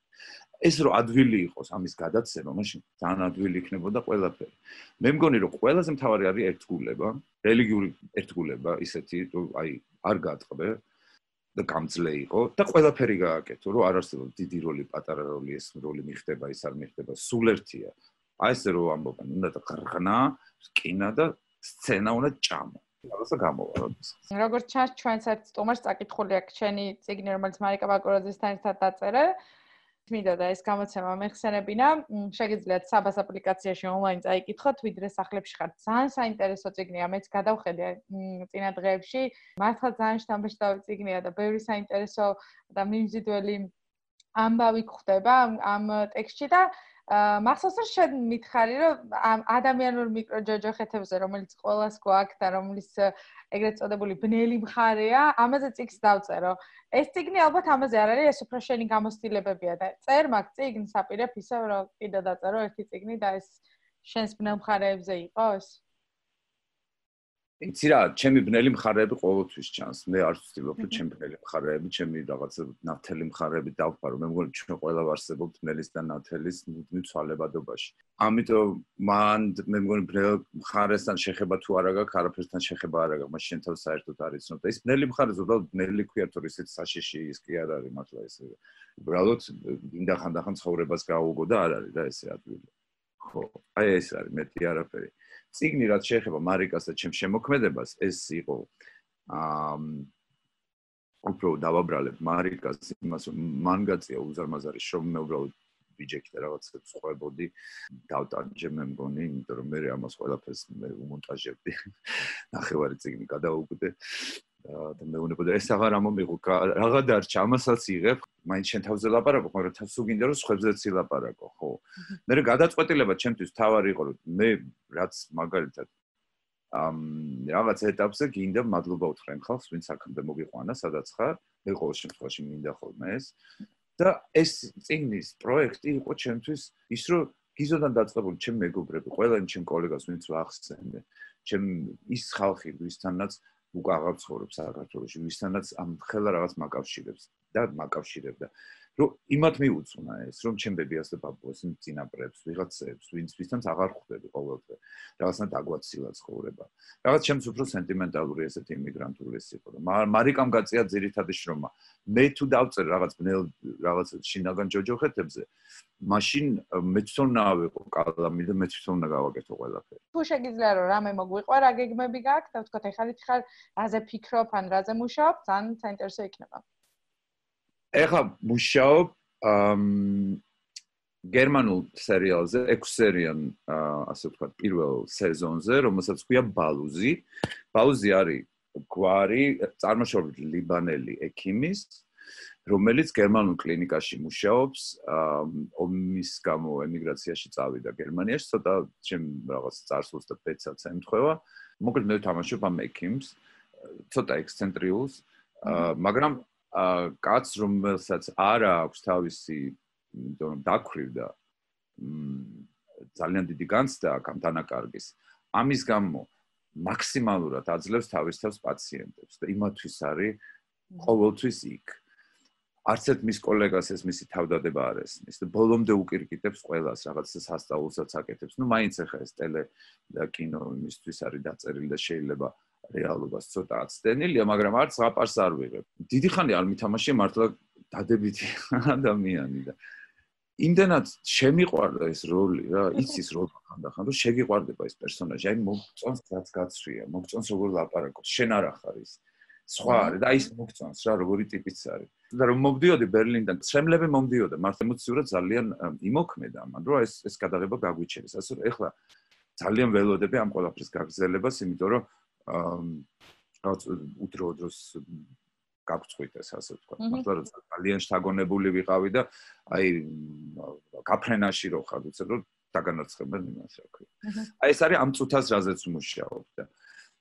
ეს რო ადვილი იყოს ამის გადაცემა, მაშინ ძალიან ადვილი იქნებოდა ყველაფერი. მე მგონი რომ ყველაზე მთავარი არის ერთგულება, რელიგიური ერთგულება, ისეთი რომ აი არ გაწყდე და გამძლე იყო და ყველაფერი გააკეთო, რომ არ არსებობს დიდი როლი, პატარა როლი, ეს როლი მიხდება, ის არ მიხდება, სულ ერთია. აი ესე რომ ამბობენ, უნდა და ღრღნა, სკინა და სცენა უნდა ჭამო. რაღაცა გამოვა როდის. როგორც ჩანს ჩვენ საერთოდ სტუმარს წაკითხული აქვს ჩენი ციგნი რომელიც მარიკა ბაკურაძესთან ერთად დაწერა. მინდა და ეს გამოცემა მეხსენებინა. შეგიძლიათ საბას აპლიკაციაში ონლაინ წაიკითხოთ, ვიდრე სახლებში ხართ. ძალიან საინტერესო ციგნია, მეც გადავხედე წინა დღეებში. მართლა ძალიან შთამბეჭდავი ციგნია და ბევრი საინტერესო და მიმზიდველი ამბავი გვხდება ამ ტექსტში და მახსოვს რომ შენ მითხარი რომ ამ ადამიანურ მიკროჯოჯოხეთებზე რომელიც ყოველას გვაქვს და რომელიც ეგრეთ წოდებული ბნელი მხარეა ამაზე წიგს დავწერო. ეს წიგნი ალბათ ამაზე არ არის ეს უფრო შენი გამოცდილებებია და წერ მაგ წიგნს აპირებ ისევ რომ კიდე დაწერო ერთი წიგნი და ეს შენს ბნელ მხარეებზე იყოს იცი რა, ჩემი ბნელი მხარეები ყოველთვის ჩანს. მე არ ვცდილობ, რომ ჩემი ბნელი მხარეები, ჩემი რაღაცა ნათელი მხარეები დავყარო. მე მგონი ჩვენ ყველა ვარსებობთ ბნელის და ნათელის მუდმივ ცვალებადობაში. ამიტომ მან მე მგონი ბნელ მხარესთან შეხება თუ არა გაქვს, არაფერსთან შეხება არა გაქვს, მას შენ თავს საერთოდ არ იცნობ. და ის ბნელი მხარე ზოგადად ბნელი ქვია, თორე ისეთ საშიში ის კი არ არის მართლა ესე. უბრალოდ ინდა ხანდახან ცხოვრებას გაუგო და არ არის და ესე ადვილი. ხო, აი ეს არის მეტი არაფერი. ციგნი რაც შეეხება მარიკას და ჩემ შემოქმედებას ეს იყო აა უფრო დავაბრალებ მარიკას იმას მან გაწია უზარმაზარი შრომა მე უბრალოდ ბიჯექი და რაღაცებს ხვებოდი დავტანჯე მე მგონი იმიტომ რომ მე ამას ყველაფერს მე უმონტაჟებდი. ნახევარი ციგნი გადაუგდე და მეუბნება ეს აღარ ამომიღო რაღა დარჩა ამასაც იღებ მაინც შენ თავზე ლაპარაკო მაგრამ თავს უგინდა რომ სხვებზეც ილაპარაკო ხო. მე გადაწყვეტილება ჩემთვის თავარი იყო რომ მე რაც მაგალითად ამ რაღაც ეტაპზე გინდა მადლობა უთხრა იმ ხალხს ვინც აქამდე მოგიყვანა სადაც ხარ. მე ყოველ შემთხვევაში მინდა ხოლმე ეს. და ეს წიგნის პროექტი იყო ჩემთვის ის რომ გიზოდან დაწყებული ჩემ მეგობრები ყველა ჩემ კოლეგას ვინც ვახსენე ჩემ ის ხალხი ვისთანაც უკვე აღარ ცხოვრობს საქართველოში, ვისთანაც ამ ხელა რაღაც მაკავშირებს. და მაკავშირებდა. რომ იმათ მიუძღვნა ეს, რომ ჩემ ბებიას და ბაბუას წინაპრებს, ვიღაცებს, ვინც ვისთანაც აღარ ხვდები ყოველდღე. რაღაცნაირად აგვაცილა ცხოვრება. რაღაც ჩემს უფრო სენტიმენტალური ესეთი იმიგრანტული ეს იყო. მარიკამ გაწია ძირითადი შრომა. მე თუ დავწერ რაღაც ბნელ რაღაც შინაგან ჯოჯოხეთებზე, მაშინ მეც თვითონა ავიყო კალამი და მეც თვითონა გავაკეთო ყველაფერი. თუ შეგიძლია რომ რამე მოგვიყვა, რა გეგმები გაქვს და ვთქვათ, ეხლა ხარ რაზე ფიქრობ ან რაზე მუშაობ, ძალიან საინტერესო იქნება. ეხლა მუშაობ ამ გერმანულ სერიალზე, ექსერიან, ასე ვთქვათ, პირველ სეზონზე, რომელსაც ქვია ბალუზი. ბალუზი არის გვარი, წარმოშობით ლიბანელი ექიმის, რომელიც გერმანულ კლინიკაში მუშაობს, ომის გამო ემიგრაციაში წავიდა გერმანიაში, ცოტა ჩემ რაღაც წარსულს და პეცაც ემთხვევა. მოკლედ მე ვთამაშობ ამ ექიმს, ცოტა ექსცენტრიულს, მაგრამ კაც რომელსაც არ აქვს თავისი იმიტომ დაქრივდა ძალიან დიდი განცდა აქ ამ დანაკარგის ამის გამო მაქსიმალურად აძლევს თავის თავს პაციენტებს და იმათვის არის ყოველთვის იქ. არც ერთ მის კოლეგას ეს მისი თავდადება არ ესმის და ბოლომდე უკირკიტებს ყველას რაღაცა სასწაულსაც აკეთებს. ნუ მაინც ახლა ეს ტელე და კინო იმისთვის არის დაწერილი და შეიძლება რეალობას ცოტა აცდენილია, მაგრამ არც აპარს არ ვიღებ. დიდი ხანი არ მითამაშე მართლა დადებითი (laughs) ადამიანი და იმდენად შემიყვარდა ეს როლი რა, იცის როლი ხანდახან, რომ შეგიყვარდება ეს პერსონაჟი, აი მოგწონს რაც გაცრია, მოგწონს როგორ ლაპარაკობს, შენ არ ახარ ის. სხვა არის და ის მოგწონს რა, როგორი ტიპიც არის. და რომ მომდიოდი ბერლინიდან, ცრემლები მომდიოდა, მართლა ემოციურად ძალიან იმოქმედა მან, რომ ეს ეს გადაღება გაგვიჩენეს. ასე რომ ეხლა ძალიან ველოდები ამ ყველაფრის გაგრძელებას, იმიტომ რომ რაღაც უდრო დროს გაგწყვით ეს ასე ვთქვა. მართლა რომ ძალიან შთაგონებული ვიყავი და აი გაფრენაში რო ხარ, უცებ რომ დაგანარცხებენ იმას რა ქვია. აი ეს არის ამ წუთას რაზეც მუშაობ და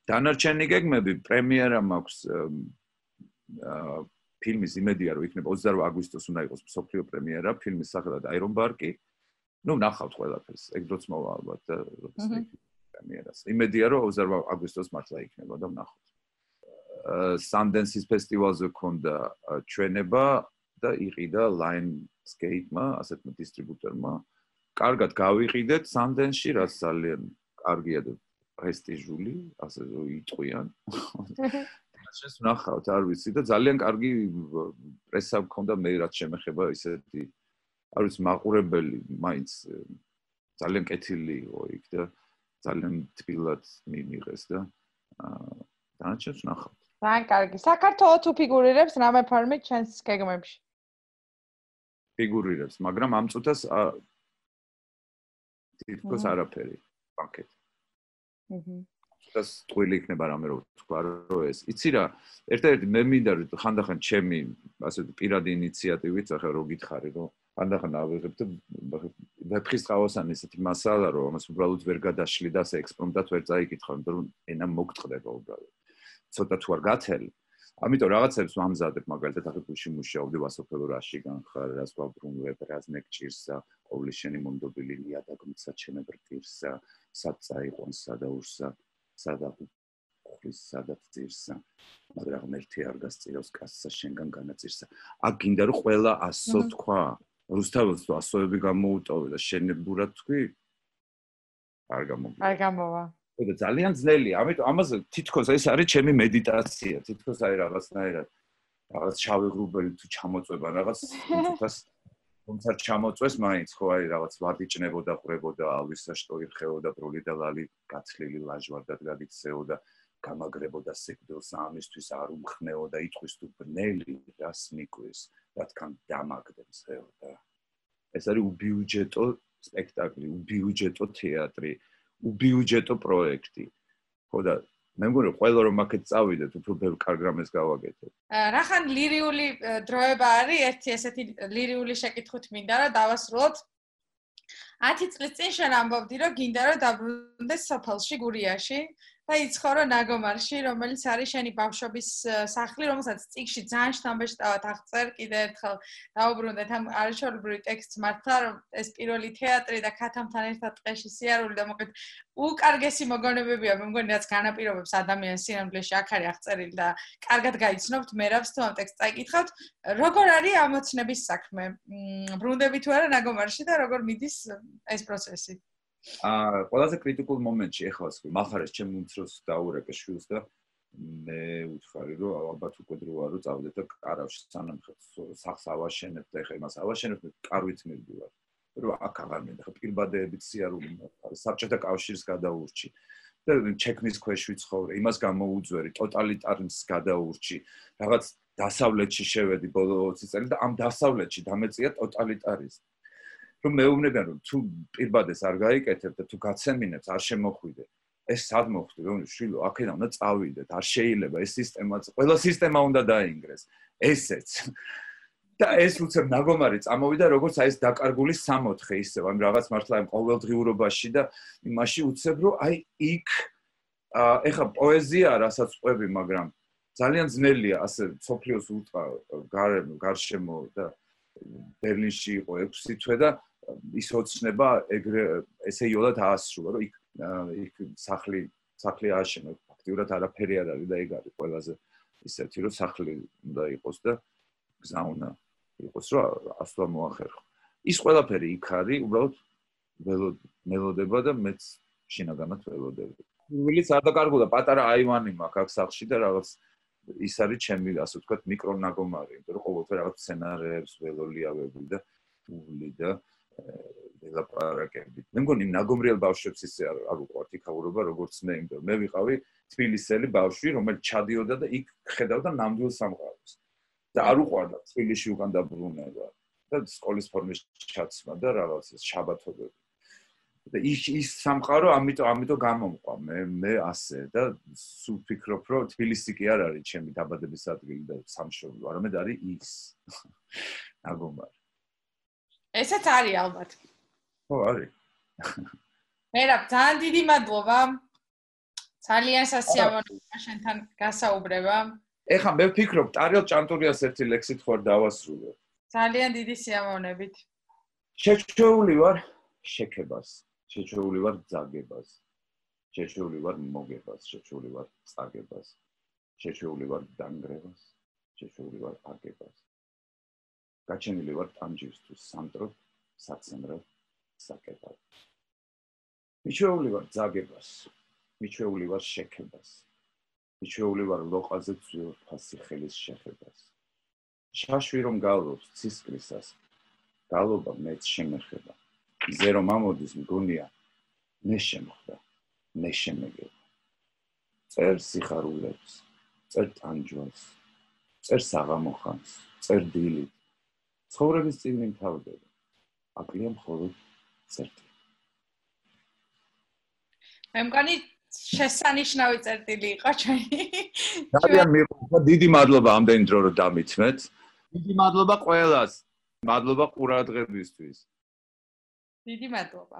დანარჩენი გეგმები პრემიერა მაქვს აა ფილმის იმედია რომ იქნება 28 აგვისტოს უნდა იყოს სოფლიო პრემიერა ფილმის სახელად აირონ ბარკი. ნუ ნახავთ ყველაფერს, ეგ დროც მოვა ალბათ და როგორც იქნება. პრემიერას. იმედია რომ 28 აგვისტოს მართლა იქნება და ვნახოთ. Sundance-ის ფესტივალზე ქონდა ჩვენება და იყიდა Lionsgate-მა, ასეთმა დისტრიბუტორმა. კარგად გავიყიდეთ Sundance-ში, რაც ძალიან კარგია და პრესტიჟული, ასე რომ იტყვიან. (laughs) შეს ვნახავთ, არ ვიცი და ძალიან კარგი პრესა მქონდა მე რაც შემეხება ისეთი არ ვიცი მაყურებელი, მაინც ძალიან კეთილი იყო იქ და ძალიან თბილად მიიღეს და აა დანარჩენს ნახავთ. ძალიან კარგი. საქართველოს თუ ფიგურირებს რამე ფორმით ჩენს გეგმებში? ფიგურირებს, მაგრამ ამ წუთას თითქოს არაფერი პაკეტ. აჰა. ეს თვილი იქნება რამე რო თქვა რომ ეს. იცი რა, ერთ-ერთი მე მინდა ხანდახან ჩემი ასე პირადი ინიციატივით ახლა რო გითხარი რომ ანდახან ავიღებ და ვეფხის ყავოსანი ესეთი მასალა რომ ამას უბრალოდ ვერ გადაშლი და ასე ექსპრომტად ვერ წაიკითხო იმიტომ რომ ენა მოგწყდება უბრალოდ. ცოტა თუ არ გათელი. ამიტომ რაღაცებს ვამზადებ მაგალითად გუში მუშაობდი ვასოფელო რაში განხარ რას ვაბრუნებ რას მეკჭირსა ყოვლის შენი მომდობილი ნიადაგმცა ჩემებრტირსა საწაიყონ სადაურსა სადა ხრის სადაც ძირსა. მაგრამ ერთი არ გასწიროს კაცსა შენგან განაწირსა. აქ გინდა რომ ყველა ასო თქვა რუსთაველს თუ ასოები გამოუტოვე და შენებურად თქვი არ გამოვა. არ გამოვა. და ძალიან ძნელია. ამიტომ ამაზე თითქოს ეს არის ჩემი მედიტაცია. თითქოს აი რაღაცნაირად რაღაც შავიღრუბელი თუ ჩამოწება რაღაც თუთას თუმცა ჩამოწვეს მაინც ხო აი რაღაც ვარდიჭნებოდა ყრებოდა ალვისა შტო იხეოდა ბრული და ლალი გაცლილი ლაჟვარდად გადიქცეოდა გამაგრებოდა სიკვდილს ამისთვის არ უმხნეოდა იტყვის თუ ბნელი რას მიკვის რა თქმა დამაგდებს ხელდა ეს არის უბიუჯეტო სპექტაკლი უბიუჯეტო თეატრი უბიუჯეტო პროექტი. ხო და მე მგონი ყველა რომ აქეთ წავიდეთ უფრო ბევრ კარგ რამეს გავაკეთებ რახან ლირიული დროება არის ერთი ესეთი ლირიული შეკითხვით მინდა რა დავასრულოთ. 10 წლის წინ შენ ამბობდი რომ გინდა რომ დაბრუნდეს საფალში გურიაში და იცხოვრო ნაგომარში, რომელიც არის შენი ბავშვობის სახლი, რომელსაც წიგში ძალიან შთამბეჭდავად აღწერ კიდე ერთხელ დაუბრუნდეთ ამ არჩეულებრივი ტექსტს მართლა რომ ეს პირველი თეატრი და ქათამთან ერთად ტყეში სიარული და მოკლედ უკარგესი მოგონებებია, მე მგონი რაც განაპირობებს ადამიანის სინამდვილეში აქ არის აღწერილი და კარგად გაიცნობთ მერაბს თუ ამ ტექსტს წაიკითხავთ, როგორ არის ამოცნების საქმე? ბრუნდები თუ არა ნაგომარში და როგორ მიდის ეს პროცესი? აა ყველაზე კრიტიკულ მომენტში ეხლა მახარეს ჩემ უმცროს დაურეკე შვილს და მე უთხარი რომ ალბათ უკვე დროა რომ წავდეთ და კარავში სანამ სახს ავაშენებთ და ეხლა იმას ავაშენებთ კარვით მივდივარ. რომ აქ აღარ მინდა ხო პირბადეებით სიარული საბჭოთა კავშირს გადაურჩი და ჩექმის ქვეშ ვიცხოვრე იმას გამოუძვერი ტოტალიტარიზმს გადაურჩი რაღაც დასავლეთში შევედი ბოლო 20 წელი და ამ დასავლეთში დამეწია ტოტალიტარიზმი რომ მეუბნებიან რომ თუ პირბადეს არ გაიკეთებ და თუ გაცემინებს არ შემოხვიდე. ეს სად მოხდი რომ შვილო აქედან უნდა წავიდეთ არ შეიძლება ეს სისტემა ყველა სისტემა უნდა დაინგრეს. ესეც. და ეს უცებ ნაგომარი წამოვიდა როგორც აი ეს დაკარგული 64 ისევ ამ რაღაც მართლა ამ ყოველდღიურობაში და იმაში უცებ რომ აი იქ ეხა პოეზია რასაც ყვები მაგრამ ძალიან ძნელია ასე სოფლიოს ულტრა გარშემო და ბერლინში იყო 6 თვე და ის ოცნება ეგრე ესე იოლად აასრულა რომ იქ იქ სახლი სახლი ააშენო ფაქტიურად არაფერი არ არის და ეგ არის ყველაზე ისეთი რომ სახლი უნდა იყოს და გზა უნდა იყოს რომ ასლა მოახერხო. ის ყველაფერი იქ არის უბრალოდ მელოდება და მეც შინაგანად ველოდები ვილის არ დაკარგულა პატარა აივანი მაქვს აქ სახლში და რაღაც ის არის ჩემი ასე ვთქვათ მიკრონაგომარი იმიტომ რომ ყოველთვის რაღაც სცენარებს ველოლიავები და ული და ელაპარაკებით. მე მგონი ნაგომრიელ ბავშვებს ისე არ არ უყვართ იქაურობა როგორც მე, იმიტომ მე ვიყავი თბილისელი ბავშვი, რომელიც ჩადიოდა და იქ ხედავდა ნამდვილ სამყაროს. და არ უყვარდა თბილისში უკან დაბრუნება და სკოლის ფორმის ჩაცმა და რაღაც ეს შაბათობები. და ის ის სამყარო ამიტომ ამიტომ გამომყვა მე მე ასე და სულ ფიქრობ რომ თბილისი კი არ არის ჩემი დაბადების ადგილი და სამშობლო, არამედ არის ის. ნაგომარი. ესეც არის ალბათ. ხო, არის. მერაბ, ძალიან დიდი მადლობა. ძალიან სასიამოვნოა შენთან გასაუბრება. ეხლა მე ვფიქრობ, ტარიელ ჭანტურიას ერთი ლექსი თქვარ დავასრულო. ძალიან დიდი სიამოვნებით. შეჩეული ვარ შექებას, შეჩეული ვარ ძაგებას. შეჩეული ვარ მოგებას, შეჩეული ვარ წაგებას. შეჩეული ვარ დანგრევას, შეჩეული ვარ აგებას. გაჩენილი ვარ ტანჯისთვის სამტროდ საცემრად საკეთად. მიჩეული ვარ ზაგებას მიჩეული ვარ შექებას მიჩეული ვარ ლოყაზე ძვირ ფასი ხელის შეხებას შაშვი რომ გალობს ცისკრისას გალობა მეც შემეხება. ზე რომ ამოდის მგონია მე შემხდა მე შემეგება წერ სიხარულებს წერ ტანჯვას წერ საღამოხანს წერ დილით ცხოვრების წინ მიმთავრდება. აკლია მხოლოდ წერტილი. მე მგონი შესანიშნავი წერტილი იყო ჩვენი. ძალიან მიყვა, დიდი მადლობა ამდენ დრო რომ დამიცმეთ. დიდი მადლობა ყველას. მადლობა ყურადღებისთვის. დიდი მადლობა.